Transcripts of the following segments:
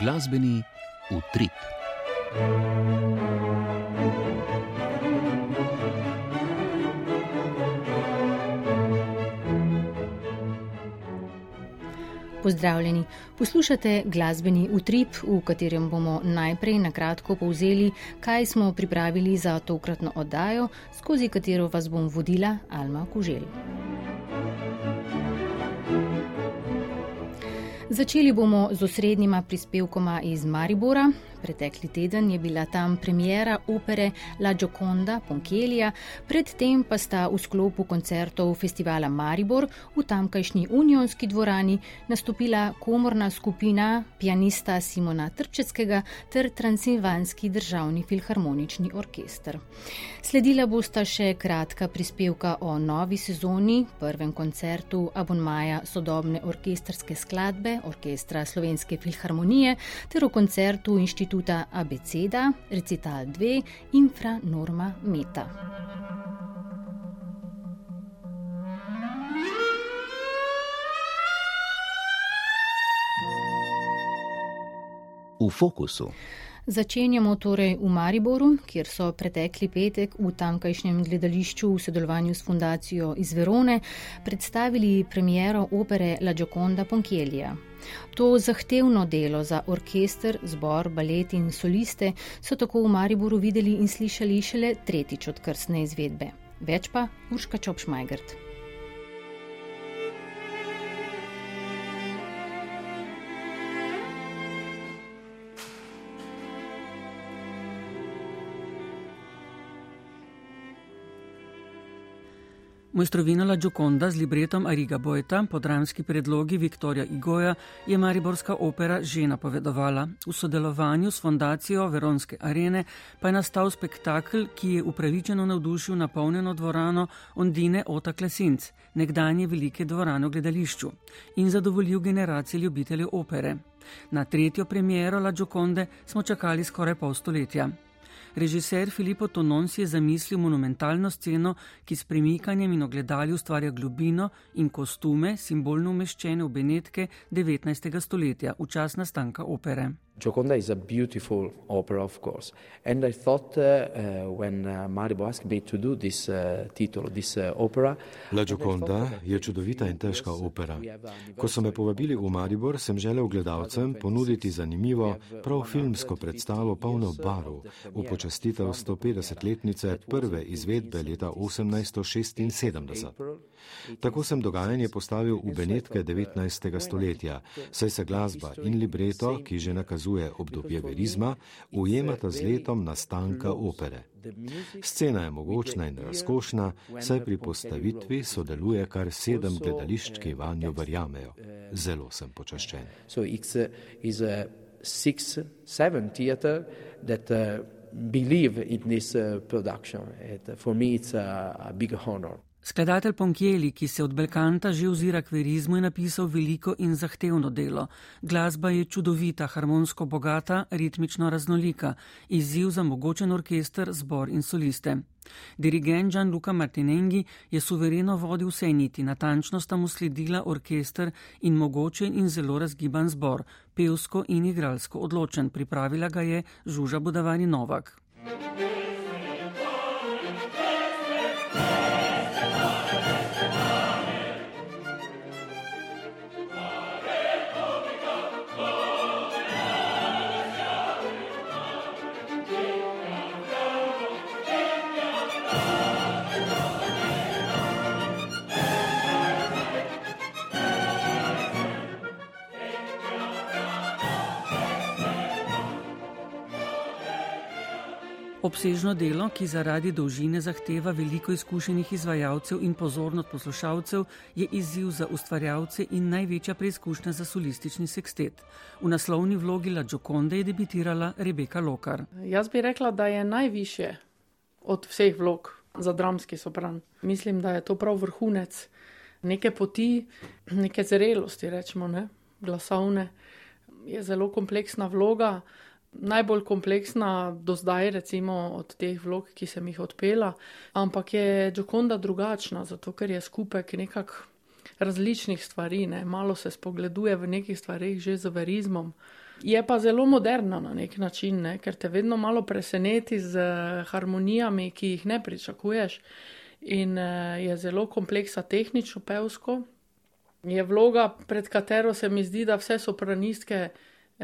glasbeni utrip. Pozdravljeni. Poslušate glasbeni utrip, v katerem bomo najprej na kratko povzeli, kaj smo pripravili za tokratno oddajo, skozi katero vas bom vodila Alma Kuželj. Začeli bomo z osrednjima prispevkoma iz Maribora. Pretekli teden je bila tam premjera opere La Gioconda Ponkelija, predtem pa sta v sklopu koncertov festivala Maribor v tamkajšnji unionski dvorani nastopila komorna skupina pianista Simona Trčeckega ter Transilvanski državni filharmonični orkester. Sledila bosta še kratka prispevka o novi sezoni, prvem koncertu abonmaja sodobne orkesterske skladbe Orkestra Slovenske filharmonije ter o koncertu inštituta Abeceda, recital 2, infra norma meta. V fokusu. Začenjamo torej v Mariboru, kjer so pretekli petek v tamkajšnjem gledališču v sodelovanju s fundacijo iz Verone predstavili premiero opere La Gioconda Ponchielija. To zahtevno delo za orkester, zbor, balet in soliste so tako v Mariboru videli in slišali šele tretjič od krstne izvedbe. Več pa Urška Čopšmajgrt. Mojstrovina La Gioconda z libretom Ariga Bojta po dramski predlogi Viktorja Igoja je Mariborska opera že napovedovala. V sodelovanju s fondacijo Veronske arene pa je nastal spektakl, ki je upravičeno navdušil napolnjeno dvorano Ondine Ota Klesinc, nekdanje velike dvorane v gledališču, in zadovoljil generacije ljubiteljev opere. Na tretjo premiero La Gioconde smo čakali skoraj pol stoletja. Režiser Filippo Tonon si je zamislil monumentalno sceno, ki s premikanjem in ogledali ustvarja globino in kostume, simbolno umeščene v Benetke 19. stoletja, v čas nastanka opere. Gioconda is a beautiful opera, of course. And I thought uh, uh, when uh, Maribo asked me to do this uh, title, this uh, opera. La Gioconda je čudovita in težka opera. Ko so me povabili v Maribor, sem želel gledalcem ponuditi zanimivo, prav filmsko predstavo polno barv v počastitev 150-letnice prve izvedbe leta 1876. Tako sem dogajanje postavil v Benetke 19. stoletja, saj se glasba in libreto, ki že nakazuje, obdobje verizma, ujemata z letom nastanka opere. Scena je mogočna in razkošna, saj pri postavitvi sodeluje kar sedem gledališč, ki vanjo verjamejo. Zelo sem počaščen. Believe in this uh, production. It, for me, it's a, a big honor. Skladatelj Ponkieli, ki se od Belkanta že ozira k verizmu, je napisal veliko in zahtevno delo. Glasba je čudovita, harmonsko bogata, ritmično raznolika, izziv za mogočen orkester, zbor in soliste. Dirigent Gianluca Martinengi je suvereno vodil vse niti, natančno sta mu sledila orkester in mogočen in zelo razgiban zbor, pevsko in igralsko odločen, pripravila ga je Žuža Budavani Novak. Obsežno delo, ki zaradi dolžine zahteva veliko izkušenih izvajalcev in pozornost poslušalcev, je izziv za ustvarjalce in največja preizkušnja za solistični sekstet. V naslovni vlogi La Gioconda je debitirala Rebeka Lokar. Jaz bi rekla, da je najviše od vseh vlog za dramski sopran. Mislim, da je to prav vrhunec neke poti, neke zrelosti, rečemo, ne? glasovne. Je zelo kompleksna vloga najbolj kompleksna do zdaj, recimo od teh vlog, ki sem jih odpela, ampak je Džokonda drugačna, zato ker je skupek nekak različnih stvari, ne? malo se spogleduje v nekih stvarih že z verizmom. Je pa zelo moderna na nek način, ne? ker te vedno malo preseneti z harmonijami, ki jih ne pričakuješ. In uh, je zelo kompleksa tehnično pevsko. Je vloga, pred katero se mi zdi, da vse sopranistke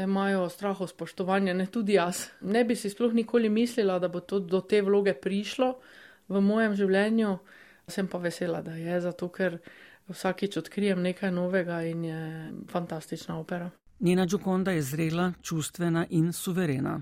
imajo straho spoštovanja, ne tudi jaz. Ne bi si sploh nikoli mislila, da bo to do te vloge prišlo v mojem življenju. Sem pa vesela, da je, zato ker vsakič odkrijem nekaj novega in je fantastična opera. Njena Džokonda je zrela, čustvena in suverena.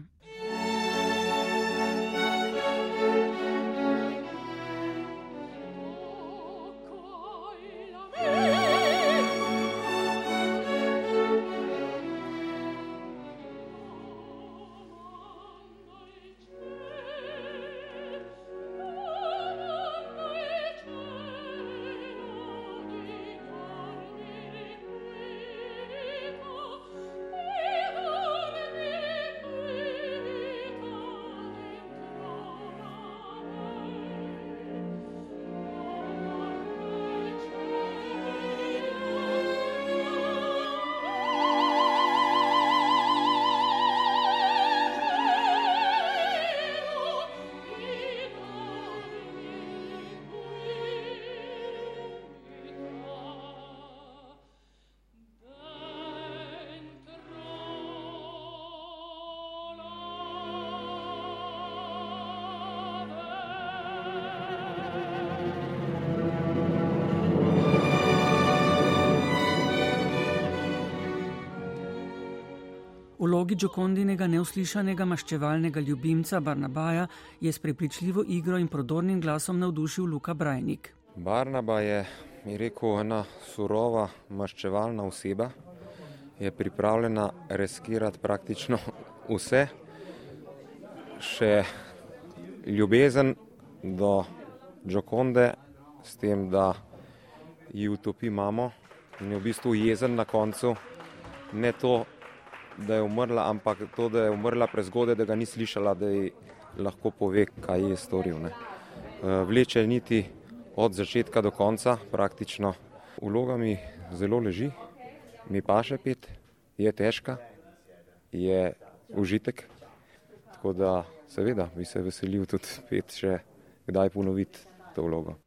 Vlogi Džokondinega neuslišanega maščevalnega ljubimca Barnabaja je s prepričljivo igro in prodornim glasom navdušil Luka Brajnik. Barnaba je, je rekel, ena surova maščevalna oseba, je pripravljena reskirati praktično vse, še ljubezen do Džokonde, s tem, da ji utopi mamo in je v bistvu jezen na koncu. Ne to, da je umrla, ampak to, da je umrla prezgodaj, da ga ni slišala, da ji lahko pove, kaj je storil. Ne. Eh, vleče niti od začetka do konca, praktično. Vloga mi zelo leži, mi pa še pet, je težka, je užitek. Tako da, seveda, bi se veselil tudi pet še kdaj ponoviti to vlogo.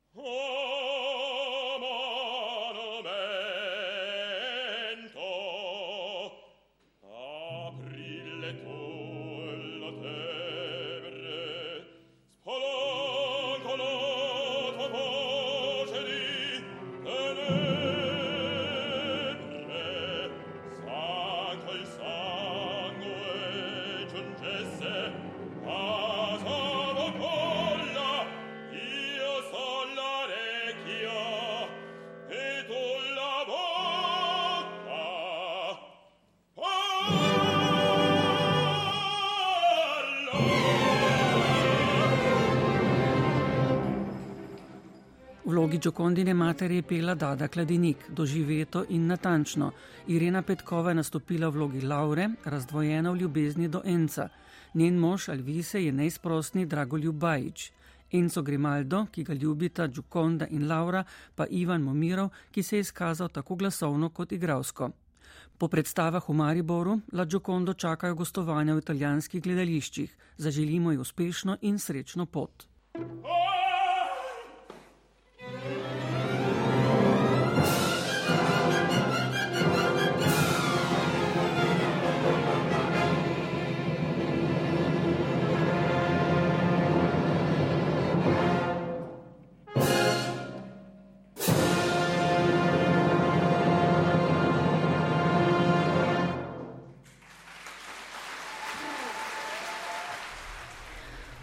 Vlogi Džokondine matere je pela Dada Kladinik, doživeto in natančno. Irena Petkova je nastopila v vlogi Laure, razdvojena v ljubezni do Enca. Njen mož Alvise je neizprostni Dragoljub Bajič. Enco Grimaldo, ki ga ljubita Džokonda in Laura, pa Ivan Momirov, ki se je izkazal tako glasovno kot igravsko. Po predstavah v Mariboru La Džokondo čakajo gostovanja v italijanskih gledališčih. Zaželimo ji uspešno in srečno pot. Oh!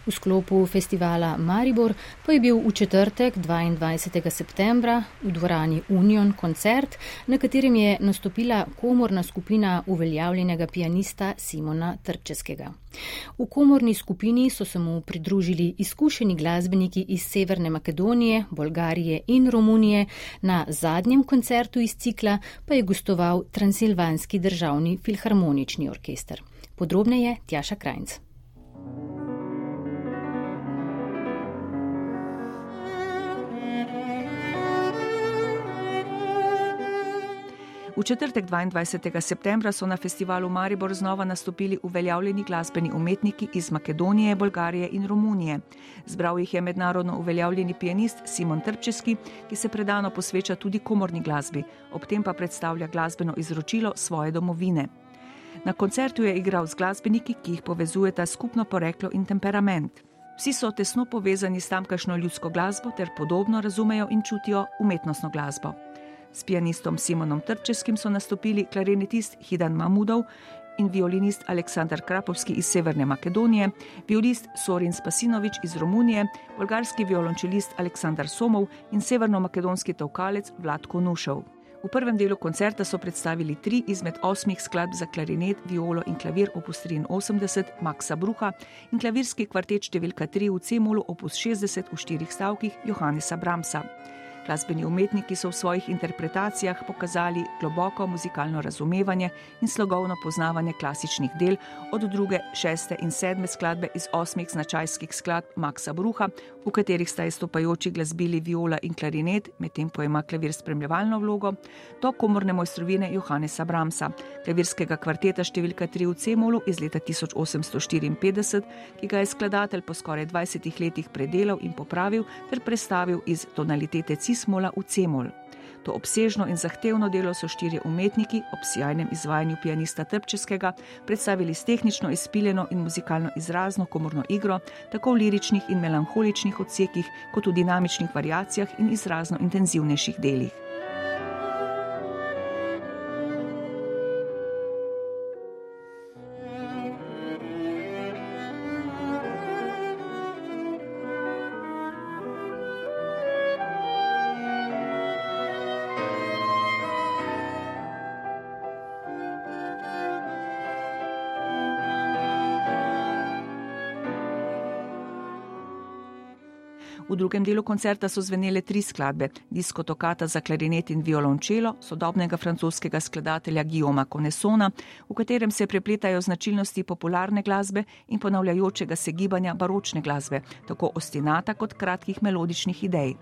V sklopu festivala Maribor pa je bil v četrtek 22. septembra v dvorani Union koncert, na katerem je nastopila komorna skupina uveljavljenega pianista Simona Trčeskega. V komorni skupini so se mu pridružili izkušeni glasbeniki iz Severne Makedonije, Bolgarije in Romunije, na zadnjem koncertu iz cikla pa je gostoval Transilvanski državni filharmonični orkester. Podrobneje Tjaša Krajnc. V četrtek 22. septembra so na festivalu Maribor znova nastopili uveljavljeni glasbeni umetniki iz Makedonije, Bolgarije in Romunije. Zbral jih je mednarodno uveljavljeni pianist Simon Trpčeski, ki se predano posveča tudi komorni glasbi, ob tem pa predstavlja glasbeno izročilo svoje domovine. Na koncertu je igral z glasbeniki, ki jih povezujeta skupno poreklo in temperament. Vsi so tesno povezani s tamkajšnjo ljudsko glasbo ter podobno razumejo in čutijo umetnostno glasbo. S pianistom Simonom Trčeskim so nastopili klarinetist Hidan Mamudov in violinist Aleksandar Krapovski iz Severne Makedonije, violist Sorin Spasinovič iz Romunije, bolgarski violončelist Aleksandar Somov in severno-makedonski tovkalec Vladko Nušev. V prvem delu koncerta so predstavili tri izmed osmih skladb za klarinet, violo in klavir opus 83 Maxa Bruha in klavirski kvartet številka 3 v C-molu opus 60 v štirih stavkih Johannesa Bramsa. Glasbeni umetniki so v svojih interpretacijah pokazali globoko muzikalno razumevanje in slogovno poznavanje klasičnih del od druge, šeste in sedme skladbe iz osmih značajskih skladb Maxa Bruha, v katerih sta izstopajoči glasbili viola in klarinet, medtem ko ima klavir spremljevalno vlogo, do komorne mojstrovine Johannesa Bramsa, klavirskega kvarteta številka 3 v C-molu iz leta 1854, ki ga je skladatelj po skoraj 20 letih predelal in popravil ter prestavil iz tonalitete C cismola v cemol. To obsežno in zahtevno delo so štirje umetniki ob sjajnem izvajanju pianista Trpčeskega predstavili s tehnično izpiljeno in muzikalno izrazno komorno igro, tako v liričnih in melankoličnih odsekih, kot v dinamičnih variacijah in izrazno intenzivnejših delih. V drugem delu koncerta so zvenele tri skladbe: Disko Tokata za klarinet in violončelo sodobnega francoskega skladatelja Guillauma Conesona, v katerem se prepletajo značilnosti popularne glasbe in ponavljajočega se gibanja baročne glasbe, tako ostinata kot kratkih melodičnih idej.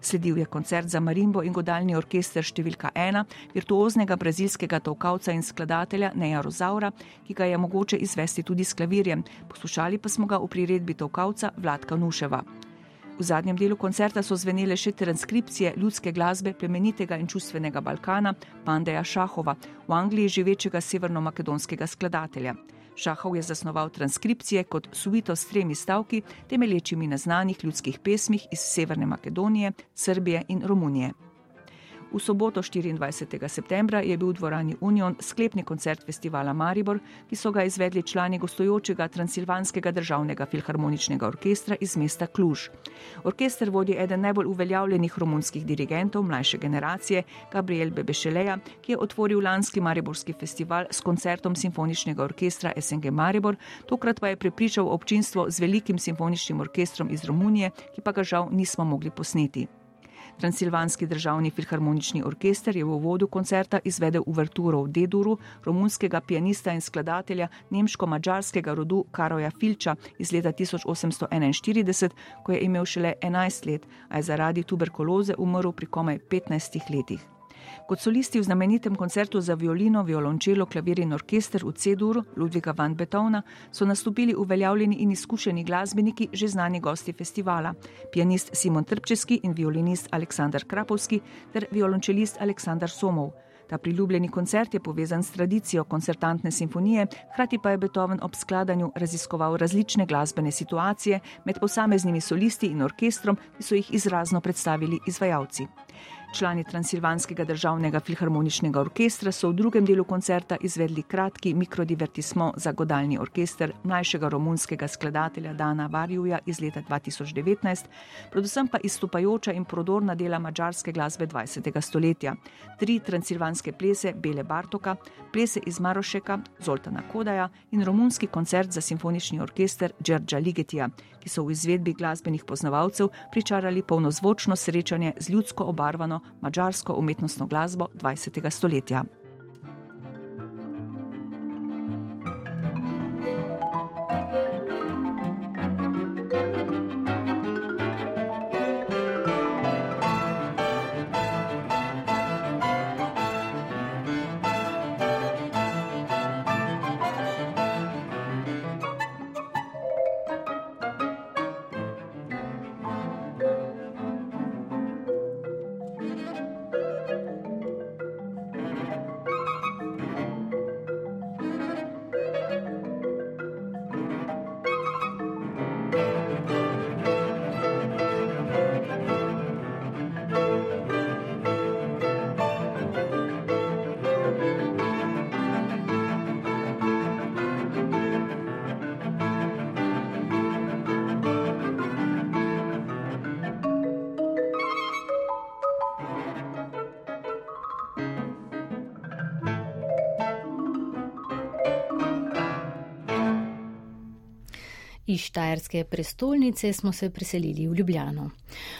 Sledil je koncert za marimbo in godalni orkester številka ena, virtuoznega brazilskega tovkavca in skladatelja Neja Rozaura, ki ga je mogoče izvesti tudi s klavirjem, poslušali pa smo ga v priredbi tovkavca Vladka Nuševa. V zadnjem delu koncerta so zvenele še transkripcije ljudske glasbe plemenitega in čustvenega Balkana Pandeja Šahova, v Angliji živečega severno-makedonskega skladatelja. Šahov je zasnoval transkripcije kot suito s tremi stavki, temelječimi na znanih ljudskih pesmih iz Severne Makedonije, Srbije in Romunije. V soboto 24. septembra je bil v dvorani Union sklepni koncert festivala Maribor, ki so ga izvedli člani gostujočega Transilvanskega državnega filharmoničnega orkestra iz mesta Kluž. Orkester vodi eden najbolj uveljavljenih romunskih dirigentov mlajše generacije, Gabriel Bebešeleja, ki je otvoril lanski Mariborski festival s koncertom simfoničnega orkestra SNG Maribor, tokrat pa je prepričal občinstvo z velikim simfoničnim orkestrom iz Romunije, ki pa ga žal nismo mogli posneti. Transilvanski državni filharmonični orkester je v uvodu koncerta izvedel uverturo v Deduru romunskega pianista in skladatelja nemško-mađarskega rodu Karoja Filča iz leta 1841, ko je imel šele 11 let, a je zaradi tuberkuloze umrl pri komaj 15 letih. Kot solisti v znamenitem koncertu za violino, violončelo, klavir in orkester v C-duru Ludviga van Beethovna so nastopili uveljavljeni in izkušeni glasbeniki, že znani gosti festivala: pianist Simon Trpčeski in violinist Aleksandar Krapovski ter violončelist Aleksandar Somov. Ta priljubljeni koncert je povezan s tradicijo koncertantne simfonije, hkrati pa je Beethoven ob skladanju raziskoval različne glasbene situacije med posameznimi solisti in orkestrom, ki so jih izrazno predstavili izvajalci. Člani Transilvanskega državnega filharmoničnega orkestra so v drugem delu koncerta izvedli kratki mikrodivertismo za godalni orkester mlajšega romunskega skladatelja Dana Varjuja iz leta 2019, predvsem pa izstopajoča in prodorna dela mačarske glasbe 20. stoletja. Tri transilvanske plese Bele Bartoka, plese iz Marošeka, Zoltana Kodaja in romunski koncert za simfonični orkester Đerđa Ligetija, ki so v izvedbi glasbenih poznavalcev pričarali polnozvočno srečanje z ljudsko obarvano mačarsko umetnostno glasbo 20. stoletja. Iz Štajerske prestolnice smo se preselili v Ljubljano.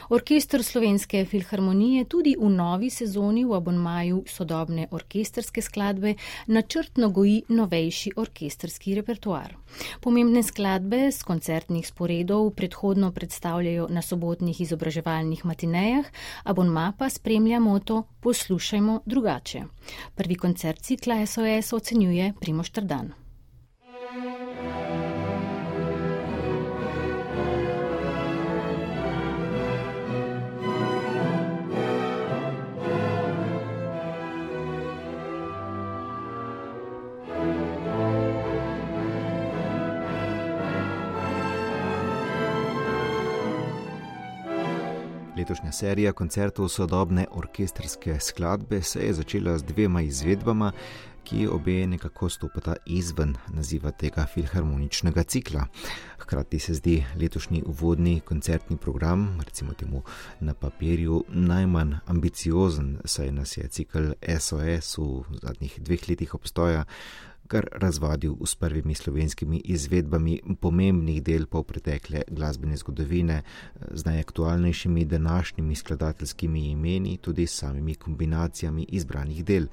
Orkester Slovenske filharmonije tudi v novi sezoni v abonmaju sodobne orkesterske skladbe načrtno goji novejši orkesterski repertoar. Pomembne skladbe z koncertnih sporedov predhodno predstavljajo na sobotnih izobraževalnih matinejah, abonma pa spremlja moto Poslušajmo drugače. Prvi koncert cikla SOS ocenjuje Primoš Trdan. Letošnja serija koncertov sodobne orkestrske skladbe se je začela z dvema izvedbama, ki obe nekako stopata izven naziva tega filharmoničnega cikla. Hkrati se zdi letošnji uvodni koncertni program, recimo temu na papirju, najmanj ambiciozen, saj nas je cikl SOS v zadnjih dveh letih obstoja kar razvadil s prvimi slovenskimi izvedbami pomembnih del polpretekle glasbene zgodovine, z najaktualnejšimi današnjimi skladateljskimi imeni, tudi s samimi kombinacijami izbranih del.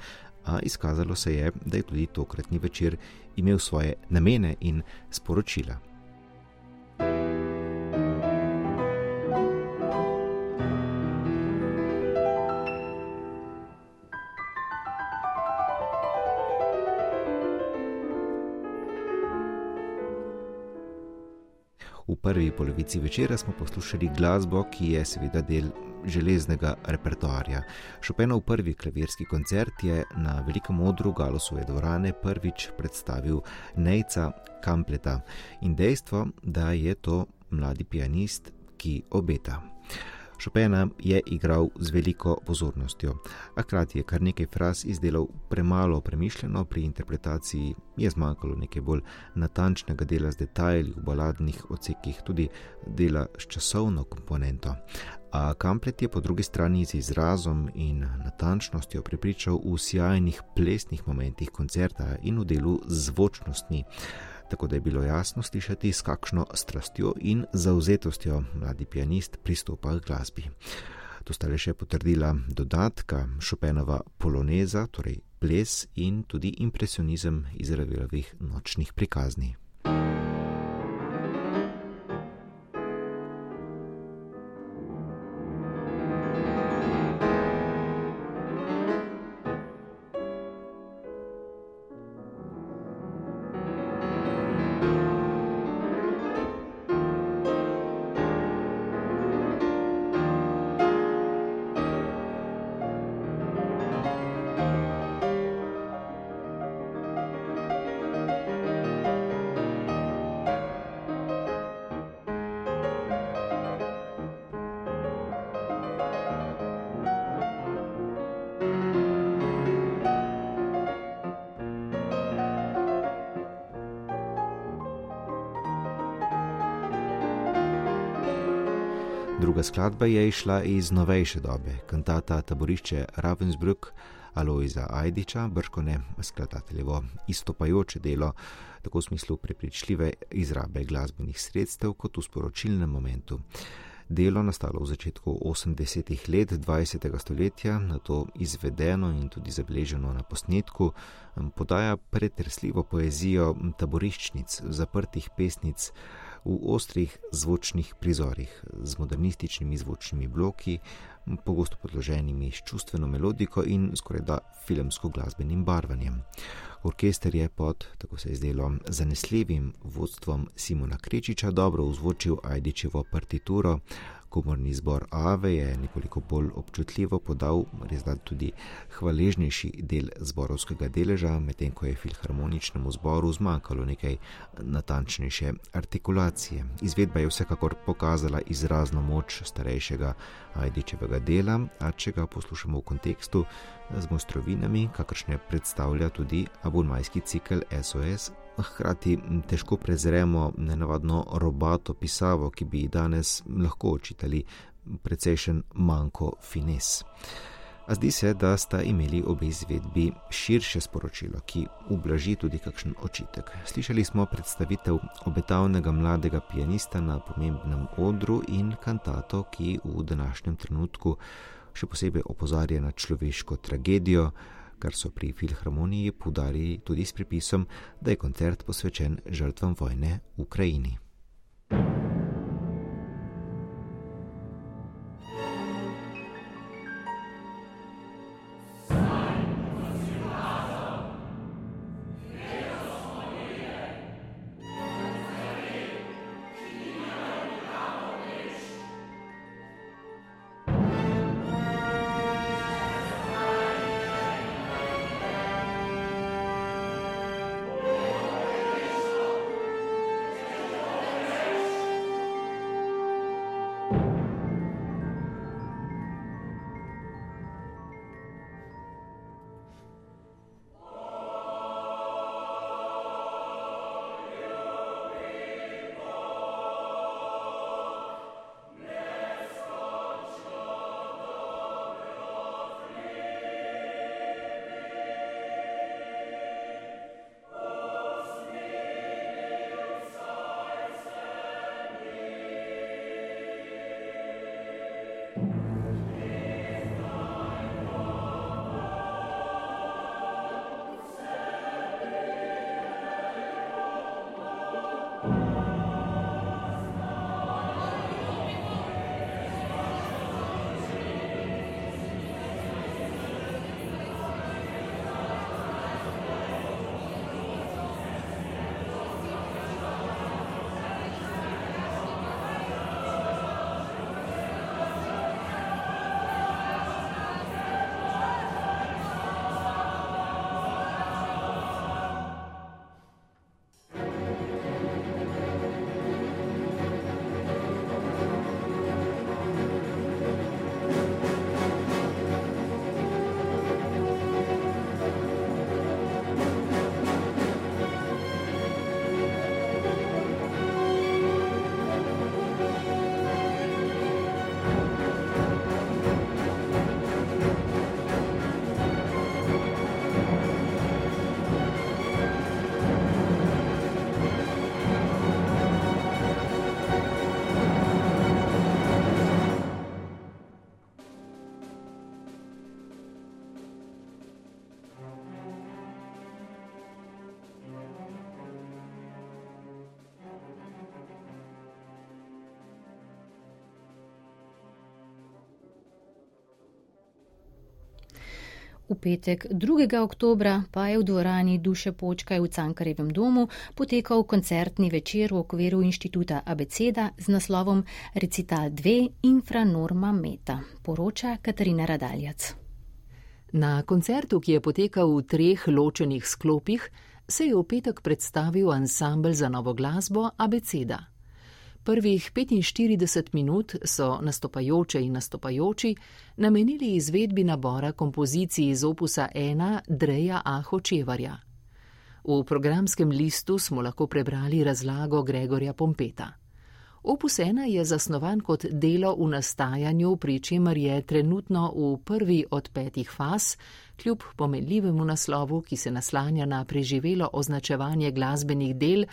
A izkazalo se je, da je tudi tokratni večer imel svoje namene in sporočila. Prvi polovici večera smo poslušali glasbo, ki je seveda del železnega repertoarja. Šopenov prvi klavirski koncert je na velikem odru Galosove dvorane prvič predstavil Nejca Kampleta in dejstvo, da je to mladi pianist, ki obeta. Chopina je igral z veliko pozornostjo, a hkrati je kar nekaj fraz izdelal premalo premišljeno, pri interpretaciji je zmanjkalo nekaj bolj natančnega dela z detajli v baladnih odsekih, tudi dela s časovno komponento. A Kamplet je po drugi strani z izrazom in natančnostjo prepričal v sjajnih plesnih momentih koncerta in v delu zvočnostni tako da je bilo jasno slišati, s kakšno strastjo in zauzetostjo mladi pianist pristopa k glasbi. To sta le še potrdila dodatka Šopenova poloneza, torej ples in tudi impresionizem iz Ravelovih nočnih prikazni. Druga skladba je išla iz novejše dobe, kantata Taborišče Ravensbrück Aloiza Ajdiča, brškone skladateljevo istopajoče delo, tako v smislu prepričljive izrabe glasbenih sredstev, kot v sporočilnem momentu. Delo nastalo v začetku 80-ih let 20. stoletja, na to izvedeno in tudi zabeleženo na posnetku, podaja pretresljivo poezijo taboriščnic, zaprtih pesnic, v ostrih zvočnih prizorih z modernističnimi zvočnimi bloki, pogosto podloženimi s čustveno melodiko in skoraj da filmsko glasbenim barvanjem. Orkester je pod, tako se je zdelo, zanesljivim vodstvom Simona Krečiča dobro vzvočil Ajdičevo partituro, komorni zbor Ave je nekoliko bolj občutljivo podal, res da tudi hvaležnejši del zborovskega deleža, medtem ko je filharmoničnemu zboru zmanjkalo nekaj natančnejše artikulacije. Izvedba je vsekakor pokazala izrazno moč starejšega Ajdičevega dela, a če ga poslušamo v kontekstu z mostrovinami, kakršne predstavlja tudi abonmajski cikl SOS, hkrati težko prezremo nenavadno robato pisavo, ki bi danes lahko očitali precejšen manjko fines. A zdi se, da sta imeli obe izvedbi širše sporočilo, ki ublaži tudi kakšen očitek. Slišali smo predstavitev obetavnega mladega pianista na pomembnem odru in kantato, ki v današnjem trenutku še posebej opozarja na človeško tragedijo, kar so pri filharmoniji podarili tudi s pripisom, da je koncert posvečen žrtvam vojne v Ukrajini. V petek 2. oktobra pa je v dvorani Duše Počkaj v Cankarevem domu potekal koncertni večer v okviru inštituta Abeceda z naslovom Recital 2 Infranorma Meta, poroča Katarina Radaljac. Na koncertu, ki je potekal v treh ločenih sklopih, se je v petek predstavil ansambl za novo glasbo Abeceda. Prvih 45 minut so nastopajoče in nastopajoči namenili izvedbi nabora kompozicij iz opusa 1 Dreja A. Hočevarja. V programskem listu smo lahko prebrali razlago Gregorja Pompeta. Opus 1 je zasnovan kot delo v nastajanju, pri čemer je trenutno v prvi od petih faz, kljub pomenljivemu naslovu, ki se naslanja na preživelo označevanje glasbenih del,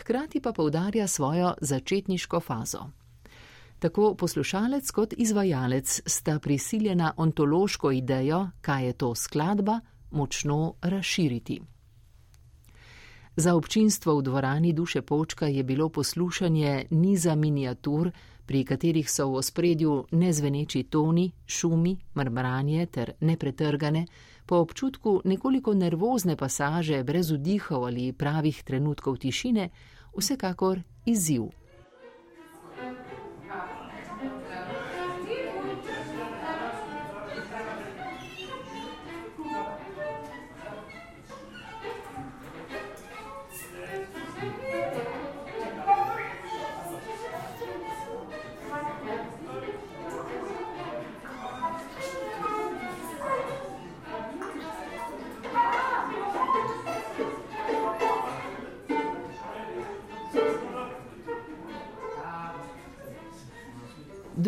hkrati pa poudarja svojo začetniško fazo. Tako poslušalec kot izvajalec sta prisiljena ontološko idejo, kaj je to skladba, močno razširiti. Za občinstvo v dvorani Duše Počka je bilo poslušanje niza miniatur, pri katerih so v ospredju nezveneči toni, šumi, mrmranje ter nepretrgane, po občutku nekoliko nervozne pasaže brez vdihov ali pravih trenutkov tišine, vsekakor izziv.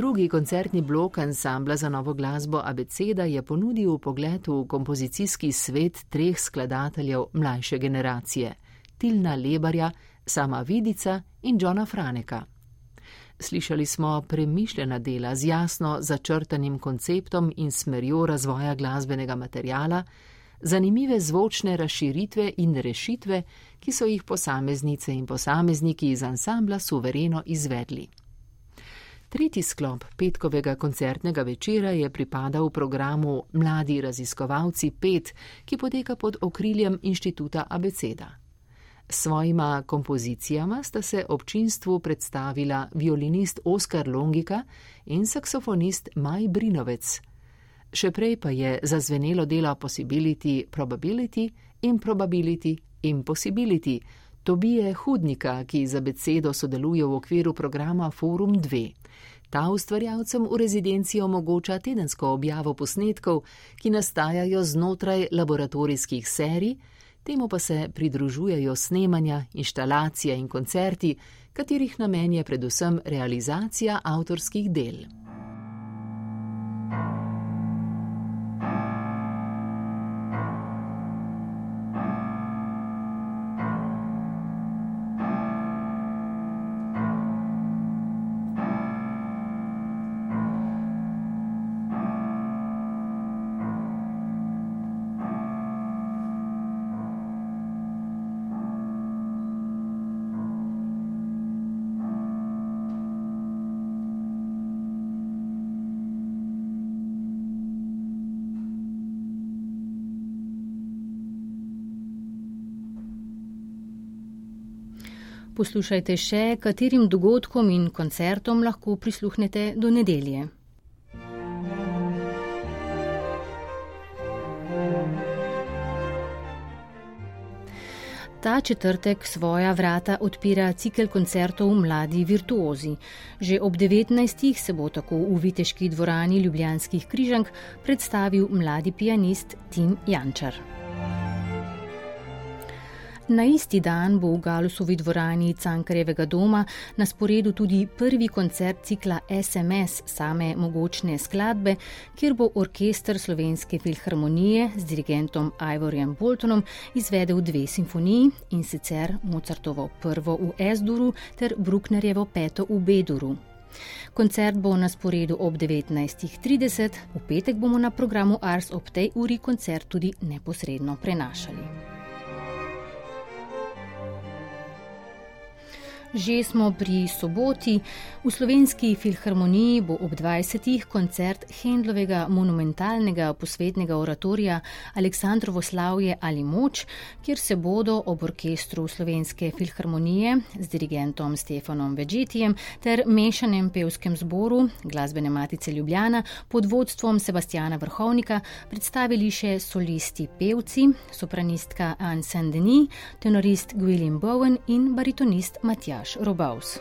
Drugi koncertni blok ansambla za novo glasbo Abeceda je ponudil pogled v kompozicijski svet treh skladateljev mlajše generacije: Tilna Lebarja, Sama Vidica in Johna Franeka. Slišali smo premišljena dela z jasno začrtanim konceptom in smerjo razvoja glasbenega materijala, zanimive zvočne razširitve in rešitve, ki so jih posameznice in posamezniki iz ansambla suvereno izvedli. Tretji sklop petkovega koncertnega večera je pripadal programu Mladi raziskovalci 5, ki poteka pod okriljem inštituta Abeceda. S svojima kompozicijama sta se občinstvu predstavila violinist Oskar Longika in saksofonist Maj Brinovec. Še prej pa je zazvenelo delo Possibility, Probability, Improbability, Impossibility, Tobije Hudnika, ki za besedo sodeluje v okviru programa Forum 2. Ta ustvarjalcem v rezidenci omogoča tedensko objavo posnetkov, ki nastajajo znotraj laboratorijskih serij, temu pa se pridružujejo snemanja, inštalacije in koncerti, katerih namen je predvsem realizacija avtorskih del. Poslušajte še, katerim dogodkom in koncertom lahko prisluhnete do nedelje. Ta četrtek svoja vrata odpira cikl koncertov Mladi virtuozi. Že ob 19. se bo tako v Viteški dvorani Ljubljanskih križank predstavil mladi pianist Tim Jančar. Na isti dan bo v Galusovi dvorani Cankarjevega doma na sporedu tudi prvi koncert cikla SMS same mogočne skladbe, kjer bo orkester Slovenske filharmonije z dirigentom Ivorjem Boltonom izvedel dve simfoniji in sicer Mozartovo prvo v S-duru ter Brucknerjevo peto v B-duru. Koncert bo na sporedu ob 19.30, v petek bomo na programu Ars ob tej uri koncert tudi neposredno prenašali. Že smo pri soboti. V slovenski filharmoniji bo ob 20. koncert Hendlovega monumentalnega posvetnega oratorija Aleksandrovo slavje ali moč, kjer se bodo ob orkestru slovenske filharmonije z dirigentom Stefanom Vegetijem ter mešanem pevskem zboru glasbene matice Ljubljana pod vodstvom Sebastiana Vrhovnika predstavili še solisti pevci, sopranistka Anne Saint-Denis, tenorist Gwilliam Bowen in baritonist Matjaž. Matjaš Robaus.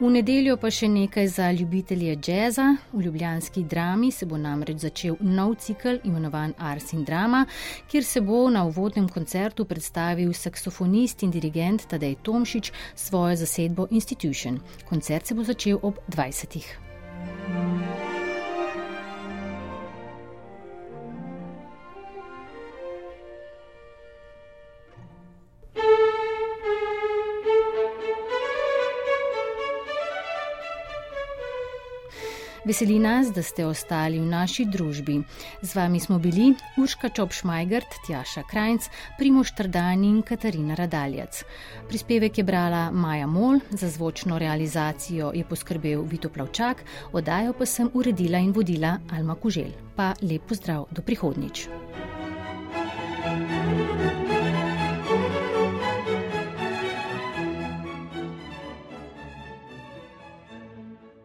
V nedeljo pa še nekaj za ljubitelje jazza. V ljubljanski drami se bo namreč začel nov cikl imenovan Ars in Drama, kjer se bo na uvodnem koncertu predstavil saksofonist in dirigent Tadej Tomšič svojo zasedbo Institution. Koncert se bo začel ob 20. Veseli nas, da ste ostali v naši družbi. Z vami smo bili Urška Čopšmajgert, Tjaša Krajnc, Primoš Trdani in Katarina Radaljac. Prispevek je brala Maja Mol, za zvočno realizacijo je poskrbel Vito Plavčak, oddajo pa sem uredila in vodila Alma Kužel. Pa lep pozdrav do prihodnič.